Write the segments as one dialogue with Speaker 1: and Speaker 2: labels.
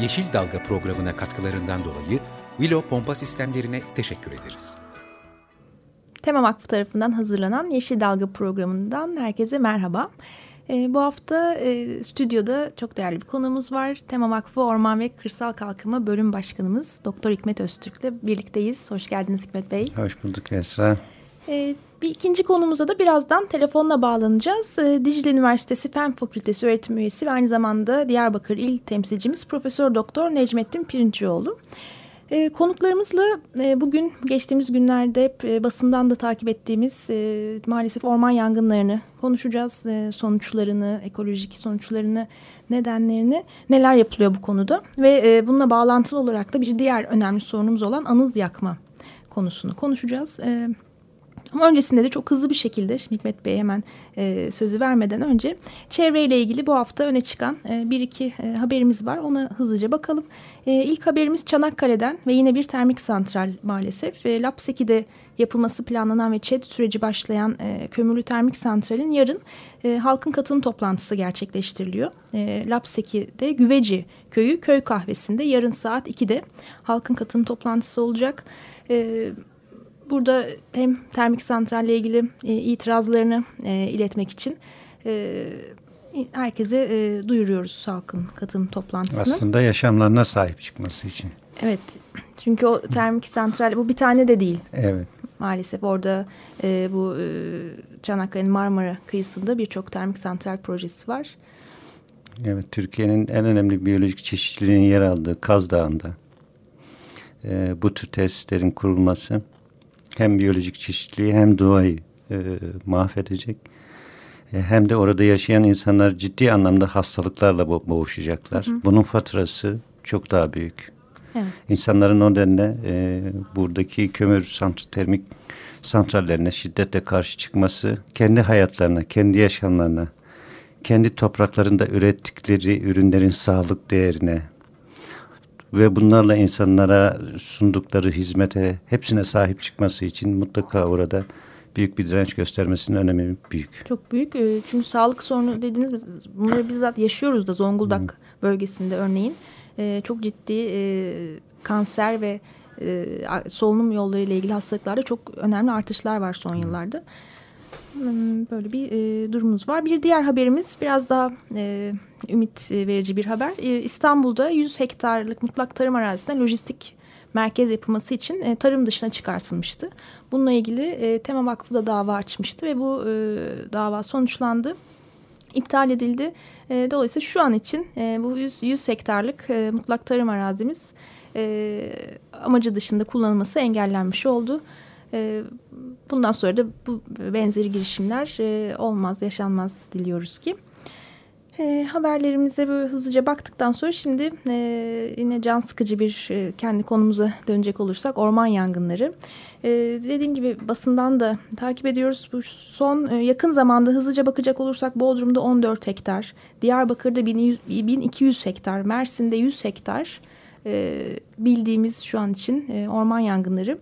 Speaker 1: Yeşil Dalga programına katkılarından dolayı Willow Pompa Sistemlerine teşekkür ederiz.
Speaker 2: Tema Vakfı tarafından hazırlanan Yeşil Dalga programından herkese merhaba. E, bu hafta e, stüdyoda çok değerli bir konumuz var. Tema Vakfı Orman ve Kırsal Kalkınma Bölüm Başkanımız Doktor Hikmet Öztürk ile birlikteyiz. Hoş geldiniz Hikmet Bey.
Speaker 3: Hoş bulduk Esra.
Speaker 2: E, bir ikinci konumuza da birazdan telefonla bağlanacağız. E, Dicle Üniversitesi Fen Fakültesi öğretim üyesi ve aynı zamanda Diyarbakır İl temsilcimiz Profesör Doktor Necmettin Pirinçioğlu. E, konuklarımızla e, bugün geçtiğimiz günlerde hep e, basından da takip ettiğimiz e, maalesef orman yangınlarını konuşacağız. Sonuçlarını, ekolojik sonuçlarını, nedenlerini, neler yapılıyor bu konuda. Ve e, bununla bağlantılı olarak da bir diğer önemli sorunumuz olan anız yakma konusunu konuşacağız. Evet. Ama öncesinde de çok hızlı bir şekilde Hikmet Bey'e hemen e, sözü vermeden önce çevreyle ilgili bu hafta öne çıkan e, bir iki e, haberimiz var. Ona hızlıca bakalım. E, ilk haberimiz Çanakkale'den ve yine bir termik santral maalesef. E, Lapseki'de yapılması planlanan ve ÇED süreci başlayan e, kömürlü termik santralin yarın e, halkın katılım toplantısı gerçekleştiriliyor. E, Lapseki'de Güveci köyü köy kahvesinde yarın saat 2'de halkın katılım toplantısı olacak. E, Burada hem termik santralle ilgili e, itirazlarını e, iletmek için e, herkese e, duyuruyoruz halkın katılım toplantısını.
Speaker 3: Aslında yaşamlarına sahip çıkması için.
Speaker 2: Evet çünkü o termik santral bu bir tane de değil.
Speaker 3: Evet.
Speaker 2: Maalesef orada e, bu e, Çanakkale'nin Marmara kıyısında birçok termik santral projesi var.
Speaker 3: Evet Türkiye'nin en önemli biyolojik çeşitliliğinin yer aldığı Kaz Dağı'nda e, bu tür tesislerin kurulması hem biyolojik çeşitliliği hem doğayı e, mahvedecek. E, hem de orada yaşayan insanlar ciddi anlamda hastalıklarla bo boğuşacaklar. Hı hı. Bunun faturası çok daha büyük. Evet. İnsanların o nedenle e, buradaki kömür sant termik santrallerine şiddetle karşı çıkması kendi hayatlarına, kendi yaşamlarına, kendi topraklarında ürettikleri ürünlerin sağlık değerine, ve bunlarla insanlara sundukları hizmete hepsine sahip çıkması için mutlaka orada büyük bir direnç göstermesinin önemi büyük.
Speaker 2: Çok büyük ee, çünkü sağlık sorunu dediğiniz bunları bizzat yaşıyoruz da Zonguldak hmm. bölgesinde örneğin ee, çok ciddi e, kanser ve e, solunum yolları ile ilgili hastalıklarda çok önemli artışlar var son yıllarda. Hmm, böyle bir e, durumumuz var. Bir diğer haberimiz biraz daha e, ümit verici bir haber. E, İstanbul'da 100 hektarlık mutlak tarım arazisinde lojistik merkez yapılması için e, tarım dışına çıkartılmıştı. Bununla ilgili e, Tema Vakfı da dava açmıştı ve bu e, dava sonuçlandı. iptal edildi. E, dolayısıyla şu an için e, bu 100, 100 hektarlık e, mutlak tarım arazimiz e, amacı dışında kullanılması engellenmiş oldu. E, bundan sonra da bu benzeri girişimler e, olmaz, yaşanmaz diliyoruz ki. E, haberlerimize böyle hızlıca baktıktan sonra şimdi e, yine can sıkıcı bir kendi konumuza dönecek olursak orman yangınları. Dediğim gibi basından da takip ediyoruz. Bu son yakın zamanda hızlıca bakacak olursak Bodrum'da 14 hektar, Diyarbakır'da 1200 hektar, Mersin'de 100 hektar bildiğimiz şu an için orman yangınları.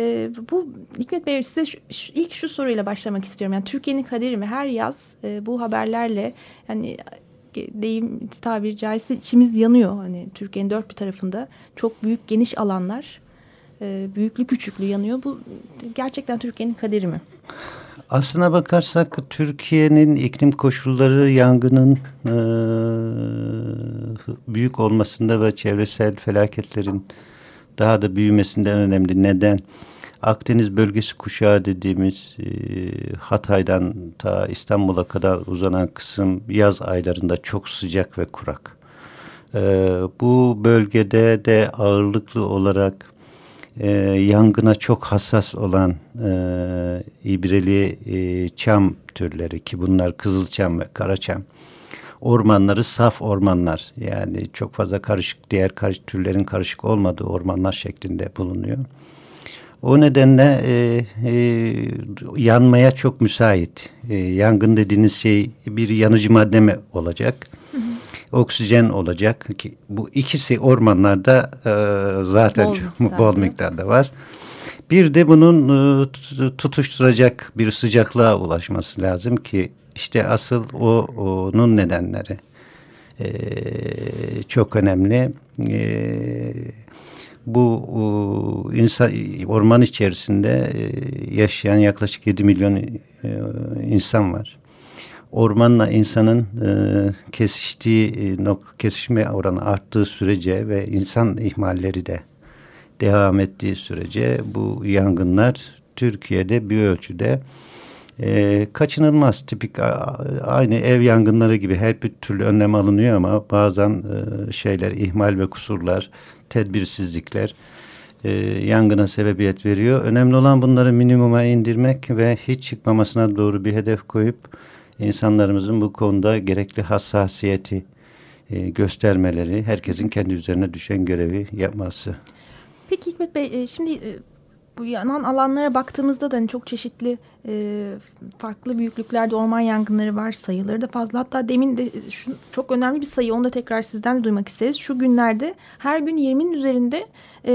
Speaker 2: E, bu Hikmet Bey size şu, şu, ilk şu soruyla başlamak istiyorum. Yani Türkiye'nin kaderi mi? Her yaz e, bu haberlerle yani deyim tabiri caizse içimiz yanıyor. Hani Türkiye'nin dört bir tarafında çok büyük geniş alanlar e, büyüklü küçüklü yanıyor. Bu gerçekten Türkiye'nin kaderi mi?
Speaker 3: Aslına bakarsak Türkiye'nin iklim koşulları yangının e, büyük olmasında ve çevresel felaketlerin daha da büyümesinden önemli neden Akdeniz bölgesi kuşağı dediğimiz e, Hatay'dan ta İstanbul'a kadar uzanan kısım yaz aylarında çok sıcak ve kurak. E, bu bölgede de ağırlıklı olarak e, yangına çok hassas olan e, ibreli e, çam türleri ki bunlar kızılçam ve karaçam ormanları saf ormanlar yani çok fazla karışık diğer karışık türlerin karışık olmadığı ormanlar şeklinde bulunuyor. O nedenle e, e, yanmaya çok müsait. E, yangın dediğiniz şey bir yanıcı madde mi olacak? Hı hı. Oksijen olacak ki bu ikisi ormanlarda e, zaten bol, çok, bol miktarda var. Bir de bunun e, tutuşturacak bir sıcaklığa ulaşması lazım ki işte asıl o onun nedenleri e, çok önemli. E, bu insan orman içerisinde e, yaşayan yaklaşık 7 milyon e, insan var. Ormanla insanın e, kesiştiği kesişme oranı arttığı sürece ve insan ihmalleri de devam ettiği sürece bu yangınlar Türkiye'de bir ölçüde e, kaçınılmaz. Tipik aynı ev yangınları gibi her bir türlü önlem alınıyor ama bazen e, şeyler ihmal ve kusurlar tedbirsizlikler e, yangına sebebiyet veriyor. Önemli olan bunları minimuma indirmek ve hiç çıkmamasına doğru bir hedef koyup insanlarımızın bu konuda gerekli hassasiyeti e, göstermeleri, herkesin kendi üzerine düşen görevi yapması.
Speaker 2: Peki Hikmet Bey, e, şimdi e, bu yanan alanlara baktığımızda da hani çok çeşitli e, farklı büyüklüklerde orman yangınları var. Sayıları da fazla. Hatta demin de şu, çok önemli bir sayı onu da tekrar sizden de duymak isteriz. Şu günlerde her gün 20'nin üzerinde e,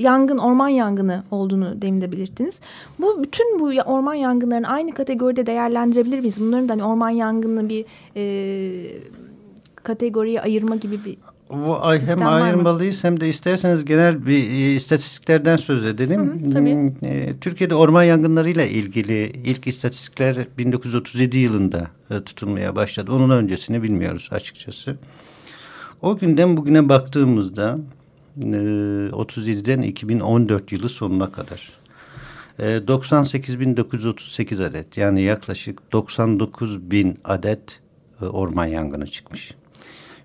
Speaker 2: yangın, orman yangını olduğunu demin de belirttiniz. Bu bütün bu orman yangınlarını aynı kategoride değerlendirebilir miyiz? Bunların da hani orman yangını bir e, kategoriye ayırma gibi bir
Speaker 3: hem ayırmalıyız hem de isterseniz genel bir e, istatistiklerden söz edelim. Hı hı, tabii. Hmm, e, Türkiye'de orman yangınlarıyla ilgili ilk istatistikler 1937 yılında e, tutulmaya başladı. Onun öncesini bilmiyoruz açıkçası. O günden bugüne baktığımızda e, 37'den 2014 yılı sonuna kadar e, 98.938 adet yani yaklaşık 99 bin adet e, orman yangını çıkmış.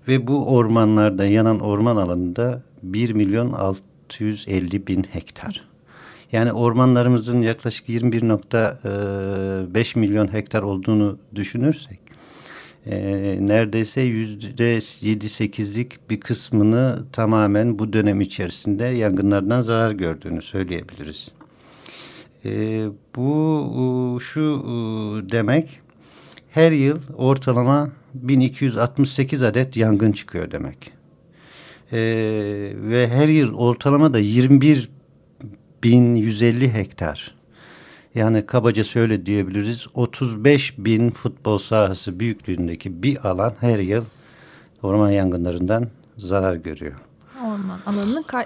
Speaker 3: Ve bu ormanlarda yanan orman alanında 1 milyon 650 bin hektar. Yani ormanlarımızın yaklaşık 21.5 milyon hektar olduğunu düşünürsek e, neredeyse yüzde yedi sekizlik bir kısmını tamamen bu dönem içerisinde yangınlardan zarar gördüğünü söyleyebiliriz. E, bu şu demek her yıl ortalama 1268 adet yangın çıkıyor demek. Ee, ve her yıl ortalama da 21.150 hektar. Yani kabaca şöyle diyebiliriz 35 bin futbol sahası büyüklüğündeki bir alan her yıl orman yangınlarından zarar görüyor.
Speaker 2: Orman alanını e,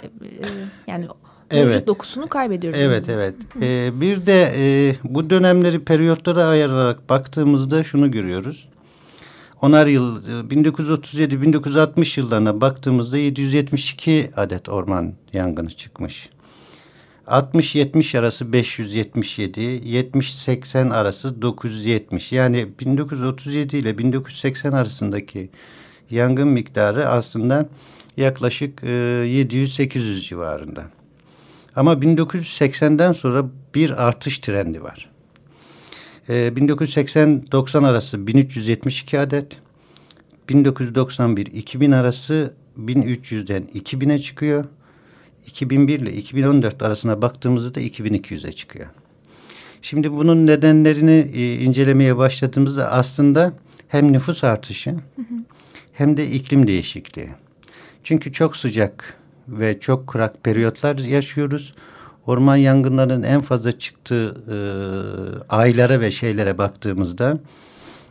Speaker 2: yani evet. dokusunu kaybediyoruz.
Speaker 3: Evet evet. Ee, bir de e, bu dönemleri periyotlara ayırarak baktığımızda şunu görüyoruz onar yıl 1937-1960 yıllarına baktığımızda 772 adet orman yangını çıkmış. 60-70 arası 577, 70-80 arası 970. Yani 1937 ile 1980 arasındaki yangın miktarı aslında yaklaşık 700-800 civarında. Ama 1980'den sonra bir artış trendi var. 1980-90 ee, arası 1372 adet. 1991-2000 arası 1300'den 2000'e çıkıyor. 2001 ile 2014 arasına baktığımızda da 2200'e çıkıyor. Şimdi bunun nedenlerini e, incelemeye başladığımızda aslında hem nüfus artışı hı hı. hem de iklim değişikliği. Çünkü çok sıcak ve çok kurak periyotlar yaşıyoruz orman yangınlarının en fazla çıktığı e, aylara ve şeylere baktığımızda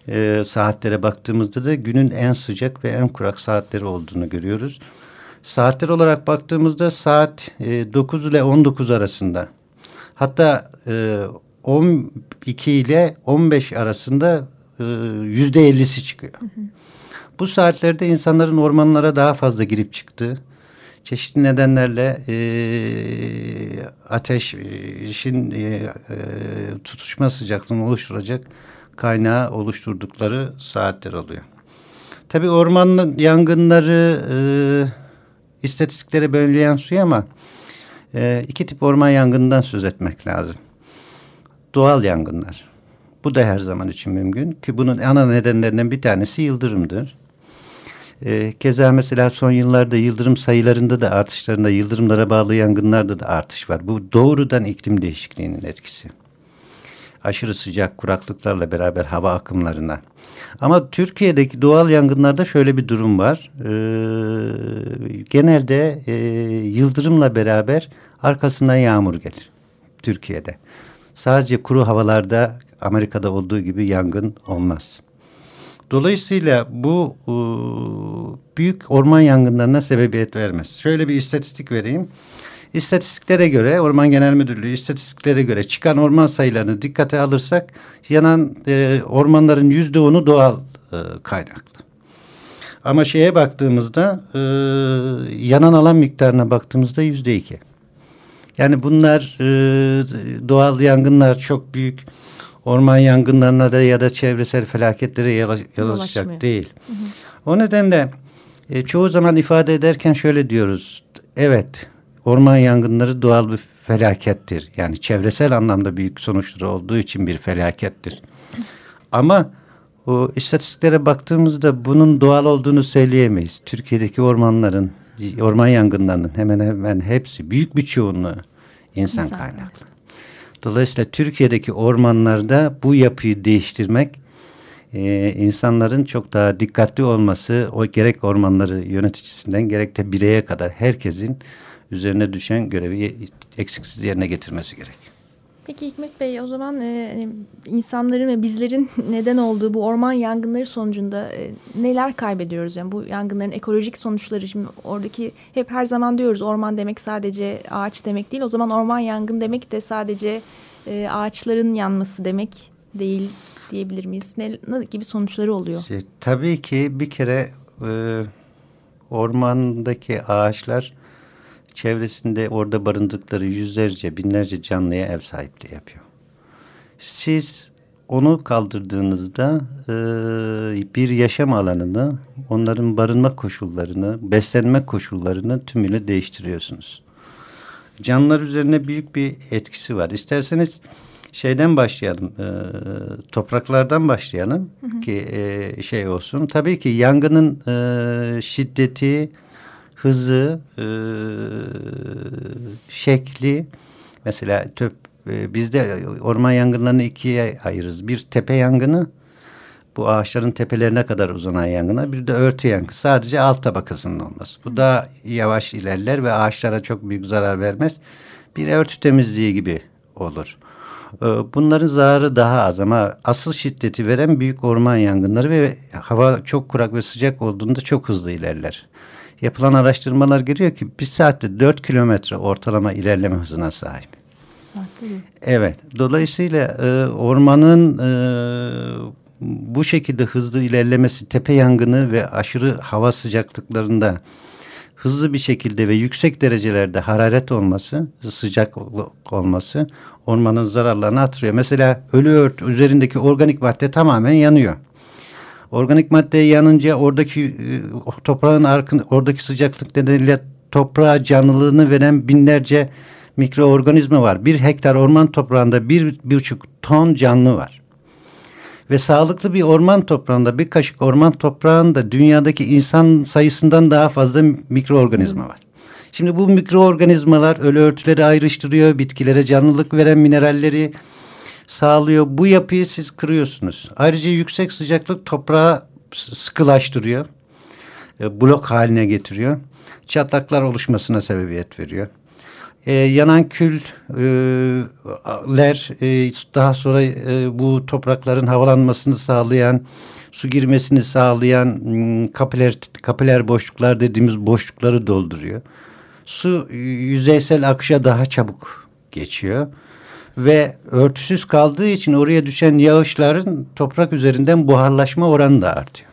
Speaker 3: e, saatlere baktığımızda da günün en sıcak ve en kurak saatleri olduğunu görüyoruz. Saatler olarak baktığımızda saat e, 9 ile 19 arasında hatta e, 12 ile 15 arasında e, yüzde 50'si çıkıyor. Hı hı. Bu saatlerde insanların ormanlara daha fazla girip çıktığı çeşitli nedenlerle e, ateşin e, e, tutuşma sıcaklığını oluşturacak kaynağı oluşturdukları saatler oluyor. Tabii orman yangınları e, istatistiklere böyle yansıyor ama e, iki tip orman yangından söz etmek lazım. Doğal yangınlar. Bu da her zaman için mümkün ki bunun ana nedenlerinden bir tanesi yıldırımdır. E, keza mesela son yıllarda yıldırım sayılarında da artışlarında yıldırımlara bağlı yangınlarda da artış var. Bu doğrudan iklim değişikliğinin etkisi. Aşırı sıcak kuraklıklarla beraber hava akımlarına. Ama Türkiye'deki doğal yangınlarda şöyle bir durum var. Ee, genelde e, yıldırımla beraber arkasından yağmur gelir Türkiye'de. Sadece kuru havalarda Amerika'da olduğu gibi yangın olmaz. Dolayısıyla bu e, büyük orman yangınlarına sebebiyet vermez. Şöyle bir istatistik vereyim. İstatistiklere göre Orman Genel Müdürlüğü istatistiklere göre çıkan orman sayılarını dikkate alırsak yanan e, ormanların yüzde onu doğal e, kaynaklı. Ama şeye baktığımızda e, yanan alan miktarına baktığımızda yüzde iki. Yani bunlar e, doğal yangınlar çok büyük orman yangınlarına da ya da çevresel felaketlere yol değil. Hı hı. O nedenle e, çoğu zaman ifade ederken şöyle diyoruz. Evet orman yangınları doğal bir felakettir. Yani çevresel anlamda büyük sonuçları olduğu için bir felakettir. Ama o istatistiklere baktığımızda bunun doğal olduğunu söyleyemeyiz. Türkiye'deki ormanların, orman yangınlarının hemen hemen hepsi büyük bir çoğunluğu insan, insan kaynaklı. Dolayısıyla Türkiye'deki ormanlarda bu yapıyı değiştirmek e, insanların çok daha dikkatli olması, o gerek ormanları yöneticisinden gerek de bireye kadar herkesin üzerine düşen görevi eksiksiz yerine getirmesi gerek.
Speaker 2: Peki Hikmet Bey o zaman e, hani insanların ve bizlerin neden olduğu bu orman yangınları sonucunda e, neler kaybediyoruz? Yani bu yangınların ekolojik sonuçları şimdi oradaki hep her zaman diyoruz orman demek sadece ağaç demek değil. O zaman orman yangın demek de sadece e, ağaçların yanması demek değil diyebilir miyiz? Ne, ne gibi sonuçları oluyor?
Speaker 3: Şey, tabii ki bir kere e, ormandaki ağaçlar çevresinde orada barındıkları yüzlerce, binlerce canlıya ev sahipliği yapıyor. Siz onu kaldırdığınızda e, bir yaşam alanını, onların barınma koşullarını, beslenme koşullarını tümüyle değiştiriyorsunuz. Canlılar üzerine büyük bir etkisi var. İsterseniz şeyden başlayalım, e, topraklardan başlayalım hı hı. ki e, şey olsun. Tabii ki yangının e, şiddeti, hızı, e, şekli mesela töp e, bizde orman yangınlarını ikiye ayırırız. Bir tepe yangını bu ağaçların tepelerine kadar uzanan yangınlar. Bir de örtü yangını. Sadece alt tabakasının olması. Bu daha yavaş ilerler ve ağaçlara çok büyük zarar vermez. Bir örtü temizliği gibi olur. E, bunların zararı daha az ama asıl şiddeti veren büyük orman yangınları ve hava çok kurak ve sıcak olduğunda çok hızlı ilerler yapılan araştırmalar görüyor ki bir saatte 4 kilometre ortalama ilerleme hızına sahip. Evet. Dolayısıyla e, ormanın e, bu şekilde hızlı ilerlemesi tepe yangını ve aşırı hava sıcaklıklarında hızlı bir şekilde ve yüksek derecelerde hararet olması, sıcak olması ormanın zararlarını artırıyor. Mesela ölü ört üzerindeki organik madde tamamen yanıyor. Organik madde yanınca oradaki e, toprağın arkın, oradaki sıcaklık nedeniyle toprağa canlılığını veren binlerce mikroorganizma var. Bir hektar orman toprağında bir, bir buçuk ton canlı var. Ve sağlıklı bir orman toprağında bir kaşık orman toprağında dünyadaki insan sayısından daha fazla mikroorganizma var. Şimdi bu mikroorganizmalar ölü örtüleri ayrıştırıyor, bitkilere canlılık veren mineralleri sağlıyor. Bu yapıyı siz kırıyorsunuz. Ayrıca yüksek sıcaklık toprağı sıkılaştırıyor. E, blok haline getiriyor. Çatlaklar oluşmasına sebebiyet veriyor. E, yanan küller e, daha sonra e, bu toprakların havalanmasını sağlayan, su girmesini sağlayan hmm, kapiler, kapiler boşluklar dediğimiz boşlukları dolduruyor. Su yüzeysel akışa daha çabuk geçiyor ve örtüsüz kaldığı için oraya düşen yağışların toprak üzerinden buharlaşma oranı da artıyor.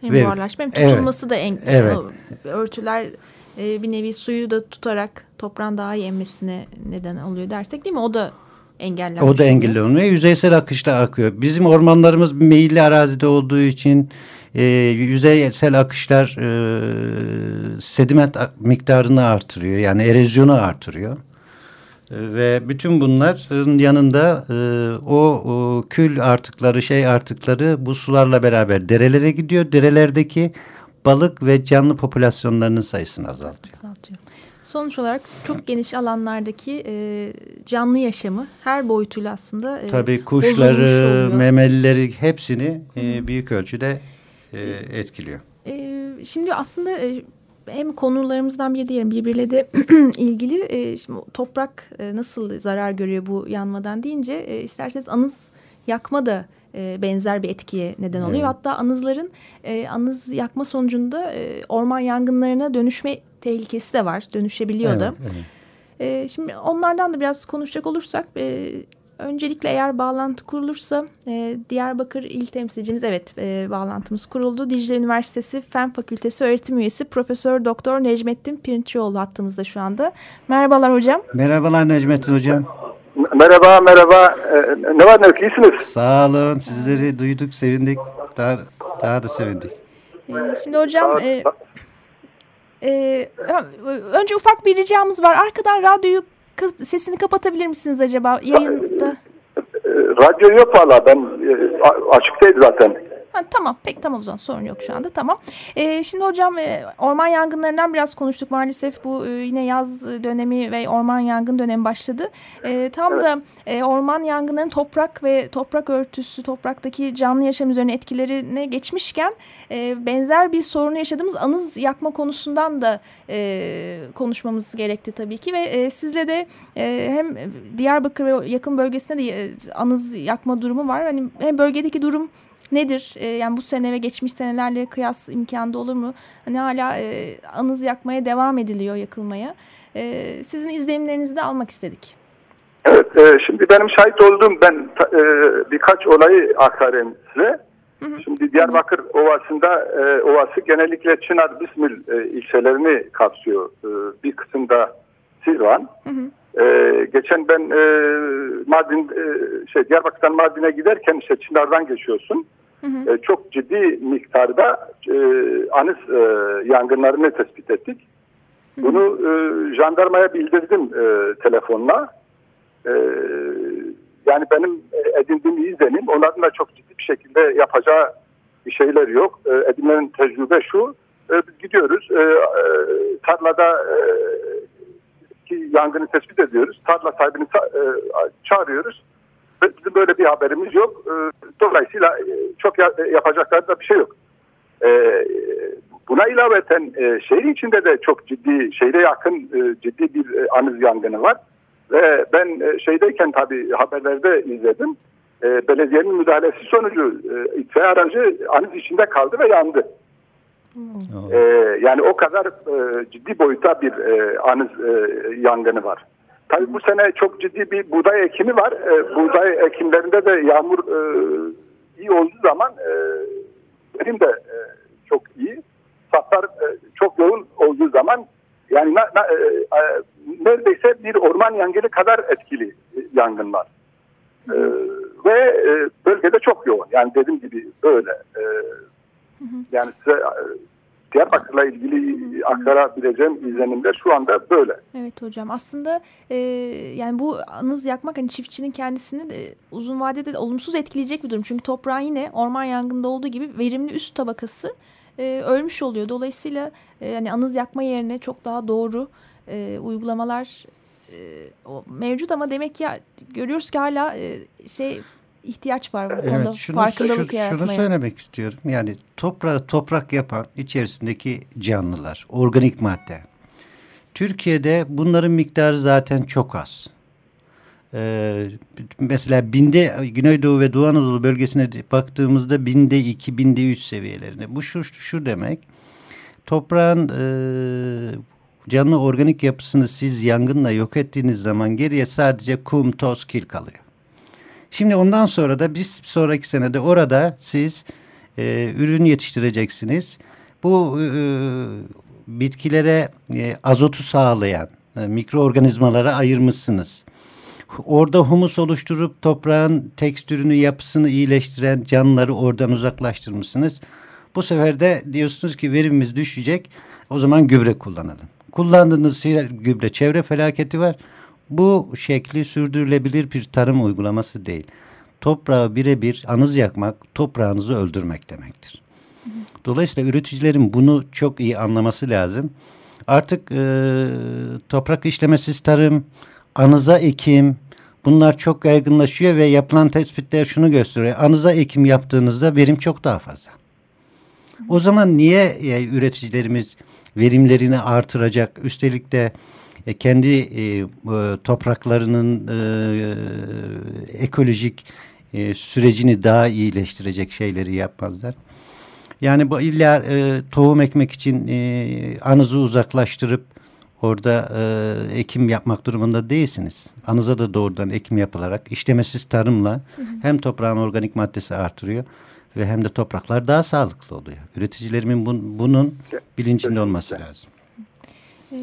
Speaker 2: Hem ve, buharlaşma hem tutulması evet, da en, evet. örtüler e, bir nevi suyu da tutarak toprağın daha iyi emmesine neden oluyor dersek değil mi? O da engellenmiş.
Speaker 3: O da engelleniyor. Yüzeysel akışla akıyor. Bizim ormanlarımız meyilli arazide olduğu için e, yüzeysel akışlar e, sediment miktarını artırıyor. Yani erozyonu artırıyor. E, ve bütün bunların yanında e, o, o kül artıkları, şey artıkları bu sularla beraber derelere gidiyor. Derelerdeki balık ve canlı popülasyonlarının sayısını azaltıyor.
Speaker 2: azaltıyor. Sonuç olarak çok geniş alanlardaki e, canlı yaşamı her boyutuyla aslında e,
Speaker 3: Tabii kuşları, memelileri hepsini e, büyük ölçüde e, etkiliyor.
Speaker 2: E, şimdi aslında e, hem konularımızdan biri diyelim birbiriyle de ilgili e, şimdi toprak e, nasıl zarar görüyor bu yanmadan deyince e, isterseniz anız yakma da e, benzer bir etkiye neden oluyor. Evet. Hatta anızların e, anız yakma sonucunda e, orman yangınlarına dönüşme tehlikesi de var. Dönüşebiliyor evet, da. Evet. E, şimdi onlardan da biraz konuşacak olursak e, öncelikle eğer bağlantı kurulursa e, Diyarbakır İl Temsilcimiz evet e, bağlantımız kuruldu. Dicle Üniversitesi Fen Fakültesi öğretim üyesi Profesör Doktor Necmettin Pirinççioğlu hattımızda şu anda. Merhabalar hocam.
Speaker 3: Merhabalar Necmettin hocam.
Speaker 4: Merhaba merhaba. Ee, ne var ne yok iyisiniz?
Speaker 3: Sağ olun sizleri duyduk sevindik. Daha, daha da sevindik.
Speaker 2: Ee, şimdi hocam e, e, önce ufak bir ricamız var. Arkadan radyoyu sesini kapatabilir misiniz acaba yayında?
Speaker 4: Radyo yok valla ben e, açıktaydı zaten.
Speaker 2: Ha, tamam pek tamam o zaman sorun yok şu anda tamam. Ee, şimdi hocam e, orman yangınlarından biraz konuştuk maalesef bu e, yine yaz dönemi ve orman yangın dönemi başladı. E, tam evet. da e, orman yangınlarının toprak ve toprak örtüsü topraktaki canlı yaşam üzerine etkilerine geçmişken e, benzer bir sorunu yaşadığımız anız yakma konusundan da e, konuşmamız gerekti tabii ki ve e, sizle de e, hem Diyarbakır ve yakın bölgesinde de e, anız yakma durumu var. Hani hem bölgedeki durum nedir? E, yani bu sene ve geçmiş senelerle kıyas imkanı olur mu? Hani hala e, anız yakmaya devam ediliyor yakılmaya. E, sizin izlenimlerinizi de almak istedik.
Speaker 4: Evet, e, şimdi benim şahit olduğum ben e, birkaç olayı aktarayım size. Hı hı. Şimdi Diyarbakır Ovası'nda e, Ovası genellikle Çınar, Bismil e, ilçelerini kapsıyor. E, bir kısımda Sirvan. Hı hı. Ee, geçen ben e, Mardin e, şey Diyarbakır'dan Mardin'e giderken işte Çınar'dan geçiyorsun. Hı hı. E, çok ciddi miktarda e, anıs e, yangınlarını tespit ettik. Hı hı. Bunu e, jandarmaya bildirdim e, telefonla. E, yani benim edindiğim izlenim onların da çok ciddi bir şekilde yapacağı bir şeyler yok. E, edinilen tecrübe şu. E, biz gidiyoruz e, e, tarlada e, ki yangını tespit ediyoruz. Tarla sahibini e, çağırıyoruz. Bizim böyle bir haberimiz yok. E, dolayısıyla e, çok yapacakları da bir şey yok. Buna ilaveten şehir içinde de çok ciddi, şehre yakın ciddi bir anız yangını var. Ve ben şeydeyken tabii haberlerde izledim. Belediyenin müdahalesi sonucu itfaiye aracı anız içinde kaldı ve yandı. E, yani o kadar e, ciddi boyuta bir e, anız e, yangını var. Tabii bu sene çok ciddi bir buğday ekimi var. E, buğday ekimlerinde de yağmur e, iyi olduğu zaman e, verim de e, çok iyi. Satlar e, çok yoğun olduğu zaman yani na, na, e, e, neredeyse bir orman yangını kadar etkili e, yangınlar. E, ve e, bölgede çok yoğun. Yani dediğim gibi böyle. E, yani size e, Diyarbakır'la ilgili aktarabileceğim izlenimler şu anda böyle.
Speaker 2: Evet hocam aslında e, yani bu anız yakmak hani çiftçinin kendisini de uzun vadede de olumsuz etkileyecek bir durum. Çünkü toprağın yine orman yangında olduğu gibi verimli üst tabakası e, ölmüş oluyor. Dolayısıyla e, yani anız yakma yerine çok daha doğru e, uygulamalar e, mevcut ama demek ki görüyoruz ki hala e, şey ihtiyaç var bu konuda evet, şunu, farkındalık şu, yaratmaya.
Speaker 3: Şunu söylemek istiyorum. Yani toprağı toprak yapan içerisindeki canlılar, organik madde. Türkiye'de bunların miktarı zaten çok az. Ee, mesela binde Güneydoğu ve Doğu Anadolu bölgesine baktığımızda binde iki, binde üç seviyelerinde. Bu şu, şu demek. Toprağın e, canlı organik yapısını siz yangınla yok ettiğiniz zaman geriye sadece kum, toz, kil kalıyor. Şimdi ondan sonra da biz sonraki senede orada siz e, ürün yetiştireceksiniz. Bu e, bitkilere e, azotu sağlayan e, mikroorganizmalara ayırmışsınız. Orada humus oluşturup toprağın tekstürünü, yapısını iyileştiren canlıları oradan uzaklaştırmışsınız. Bu sefer de diyorsunuz ki verimimiz düşecek. O zaman gübre kullanalım. Kullandığınız gübre çevre felaketi var. Bu şekli sürdürülebilir bir tarım uygulaması değil. Toprağı birebir anız yakmak, toprağınızı öldürmek demektir. Dolayısıyla üreticilerin bunu çok iyi anlaması lazım. Artık e, toprak işlemesiz tarım, anıza ekim bunlar çok yaygınlaşıyor ve yapılan tespitler şunu gösteriyor. Anıza ekim yaptığınızda verim çok daha fazla. O zaman niye e, üreticilerimiz verimlerini artıracak? Üstelik de e, kendi e, topraklarının e, ekolojik e, sürecini daha iyileştirecek şeyleri yapmazlar. Yani bu illa e, tohum ekmek için e, anızı uzaklaştırıp orada e, ekim yapmak durumunda değilsiniz. Anıza da doğrudan ekim yapılarak işlemesiz tarımla hı hı. hem toprağın organik maddesi artırıyor ve hem de topraklar daha sağlıklı oluyor. Üreticilerimin bun, bunun bilincinde olması lazım.
Speaker 2: Ee,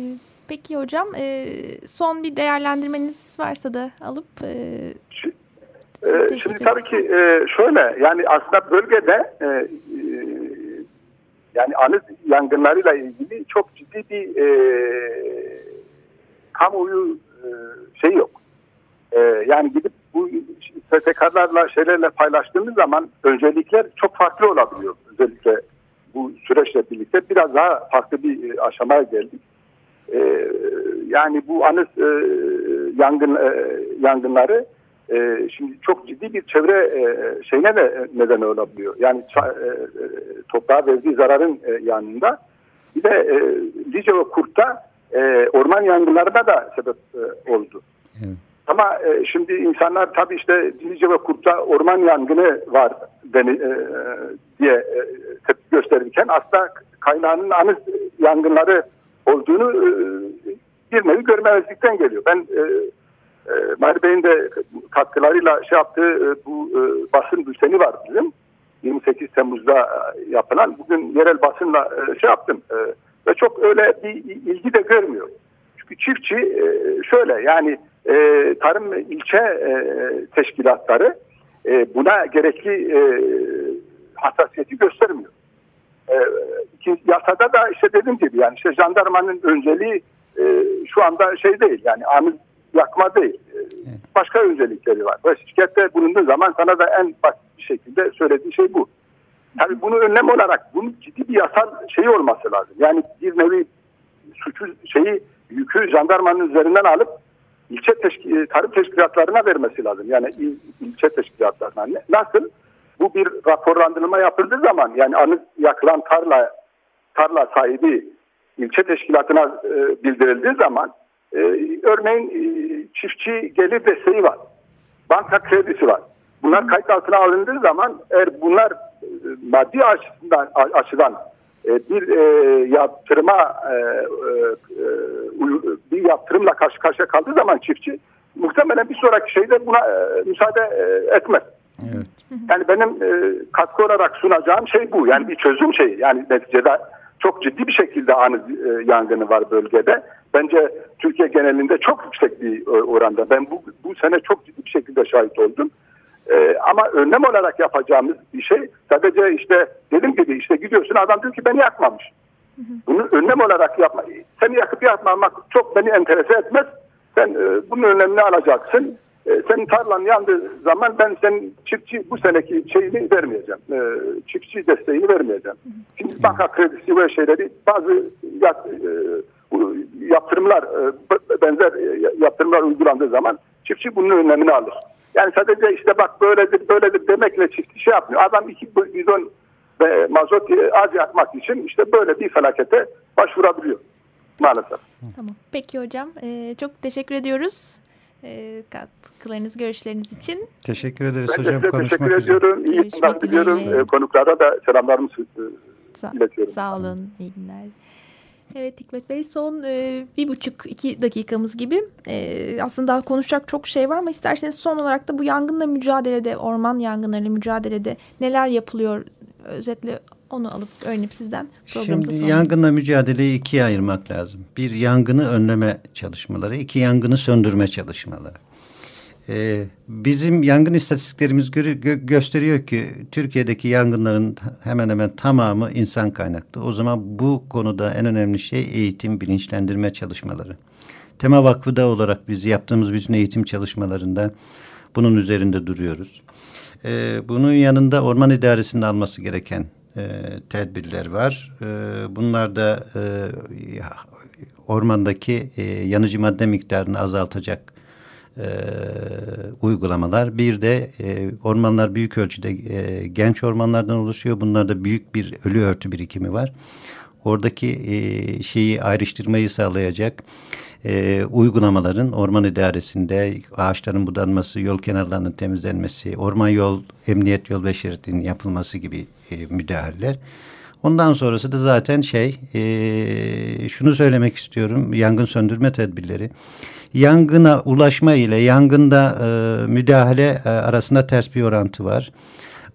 Speaker 2: peki hocam e, son bir değerlendirmeniz varsa da alıp e,
Speaker 4: ee, şimdi tabii ki e, şöyle yani aslında bölgede e, e, yani anıt yangınlarıyla ilgili çok ciddi bir e, kamuoyu e, şey yok. E, yani gidip bu STK'larla şeylerle paylaştığımız zaman öncelikler çok farklı olabiliyor. Özellikle bu süreçle birlikte biraz daha farklı bir e, aşamaya geldik. E, yani bu anıt e, yangın e, yangınları e, şimdi çok ciddi bir çevre e, şeyine de neden olabiliyor. Yani e, e, toprağa verdiği zararın e, yanında bir de e, Lice ve Kurt'ta e, orman yangınlarına da sebep e, oldu. Evet. Ama e, şimdi insanlar tabii işte Lice ve Kurt'ta orman yangını var beni, e, diye e, tepki gösterirken aslında kaynağının anı yangınları olduğunu e, bir nevi görmezlikten geliyor. Ben e, e, Mahir Bey'in de katkılarıyla şey yaptığı e, bu e, basın bülteni var bizim. 28 Temmuz'da e, yapılan. Bugün yerel basınla e, şey yaptım. E, ve çok öyle bir ilgi de görmüyor. Çünkü çiftçi e, şöyle yani e, tarım ilçe e, teşkilatları e, buna gerekli e, hassasiyeti göstermiyor. E, yasada da işte dediğim gibi yani işte jandarmanın önceliği e, şu anda şey değil yani anı yakma değil. Evet. Başka özellikleri var. Ve şirkette bulunduğu zaman sana da en basit bir şekilde söylediği şey bu. Tabii bunu önlem olarak bunun ciddi bir yasal şeyi olması lazım. Yani bir nevi suçu şeyi yükü jandarmanın üzerinden alıp ilçe teşkil, tarım teşkilatlarına vermesi lazım. Yani il, ilçe teşkilatlarına. Nasıl? Bu bir raporlandırma yapıldığı zaman yani anı yakılan tarla tarla sahibi ilçe teşkilatına e, bildirildiği zaman e, örneğin e, çiftçi gelir desteği var. Banka kredisi var. Bunlar kayıt altına alındığı zaman eğer bunlar e, maddi açıdan, açıdan e, bir e, yaptırıma e, e, bir yaptırımla karşı karşıya kaldığı zaman çiftçi muhtemelen bir sonraki şeyde buna e, müsaade e, etmez. Evet. Yani benim e, katkı olarak sunacağım şey bu. Yani bir çözüm şeyi. Yani neticede çok ciddi bir şekilde anı e, yangını var bölgede. Bence Türkiye genelinde çok yüksek bir e, oranda. Ben bu, bu sene çok ciddi bir şekilde şahit oldum. Ee, ama önlem olarak yapacağımız bir şey sadece işte dediğim gibi işte gidiyorsun adam diyor ki beni yakmamış. Bunu önlem olarak yapma. Seni yakıp yakmamak çok beni enterese etmez. Sen e, bunun önlemini alacaksın. E, senin tarlan yandığı zaman ben senin çiftçi bu seneki şeyini vermeyeceğim. E, çiftçi desteğini vermeyeceğim. Şimdi banka kredisi ve şeyleri bazı yat, e, yaptırımlar e, benzer e, yaptırımlar uygulandığı zaman çiftçi bunun önlemini alır. Yani sadece işte bak böyledir böyledir demekle çiftçi şey yapmıyor. Adam iki bidon ve mazot az yakmak için işte böyle bir felakete başvurabiliyor maalesef.
Speaker 2: Tamam. Peki hocam. Ee, çok teşekkür ediyoruz. Ee, katkılarınız, görüşleriniz için.
Speaker 3: Teşekkür ederiz
Speaker 4: ben
Speaker 3: hocam.
Speaker 4: Ben teşekkür ediyorum. İyi günler diliyorum. Ee, konuklara da selamlarımı
Speaker 2: Sa
Speaker 4: iletiyorum.
Speaker 2: Sağ olun. İyi günler. Evet Hikmet Bey son e, bir buçuk iki dakikamız gibi e, aslında konuşacak çok şey var ama isterseniz son olarak da bu yangınla mücadelede orman yangınlarıyla mücadelede neler yapılıyor özetle onu alıp öğrenip sizden programımıza
Speaker 3: Şimdi yangınla mücadeleyi ikiye ayırmak lazım. Bir yangını önleme çalışmaları, iki yangını söndürme çalışmaları. Ee, bizim yangın istatistiklerimiz gö gö gösteriyor ki Türkiye'deki yangınların hemen hemen tamamı insan kaynaklı. O zaman bu konuda en önemli şey eğitim, bilinçlendirme çalışmaları. Tema Vakfı da olarak biz yaptığımız bütün eğitim çalışmalarında bunun üzerinde duruyoruz. Ee, bunun yanında Orman İdaresi'nin alması gereken e, tedbirler var. E, bunlar da e, ormandaki e, yanıcı madde miktarını azaltacak e, uygulamalar. Bir de e, ormanlar büyük ölçüde e, genç ormanlardan oluşuyor. Bunlarda büyük bir ölü örtü birikimi var. Oradaki e, şeyi ayrıştırmayı sağlayacak e, uygulamaların orman idaresinde ağaçların budanması, yol kenarlarının temizlenmesi, orman yol, emniyet yol ve şeridinin yapılması gibi e, müdahaleler. Ondan sonrası da zaten şey e, şunu söylemek istiyorum yangın söndürme tedbirleri. Yangına ulaşma ile yangında e, müdahale e, arasında ters bir orantı var.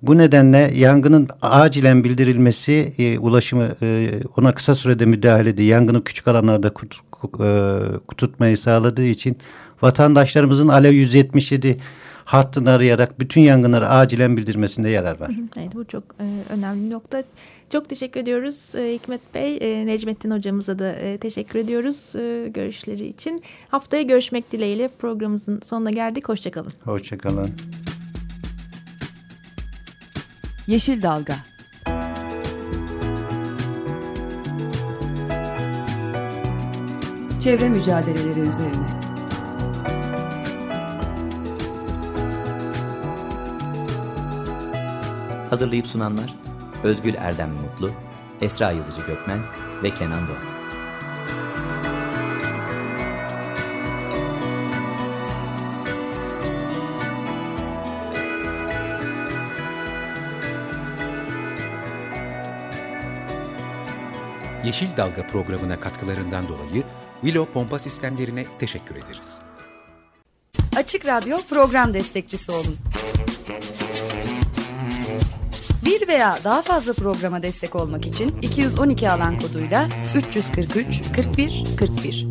Speaker 3: Bu nedenle yangının acilen bildirilmesi e, ulaşımı e, ona kısa sürede müdahalede yangını küçük alanlarda e, tutmayı sağladığı için vatandaşlarımızın Alev 177 hattını arayarak bütün yangınları acilen bildirmesinde yarar var.
Speaker 2: Evet bu çok e, önemli bir nokta. Çok teşekkür ediyoruz e, Hikmet Bey. E, Necmettin hocamıza da e, teşekkür ediyoruz e, görüşleri için. Haftaya görüşmek dileğiyle programımızın sonuna geldik. Hoşçakalın.
Speaker 3: Hoşçakalın.
Speaker 5: Yeşil Dalga Çevre mücadeleleri üzerine
Speaker 6: Hazırlayıp sunanlar Özgül Erdem Mutlu, Esra Yazıcı Gökmen ve Kenan Doğan.
Speaker 1: Yeşil Dalga programına katkılarından dolayı Willow Pompa Sistemlerine teşekkür ederiz.
Speaker 7: Açık Radyo program destekçisi olun. Bir veya daha fazla programa destek olmak için 212 alan koduyla 343 41 41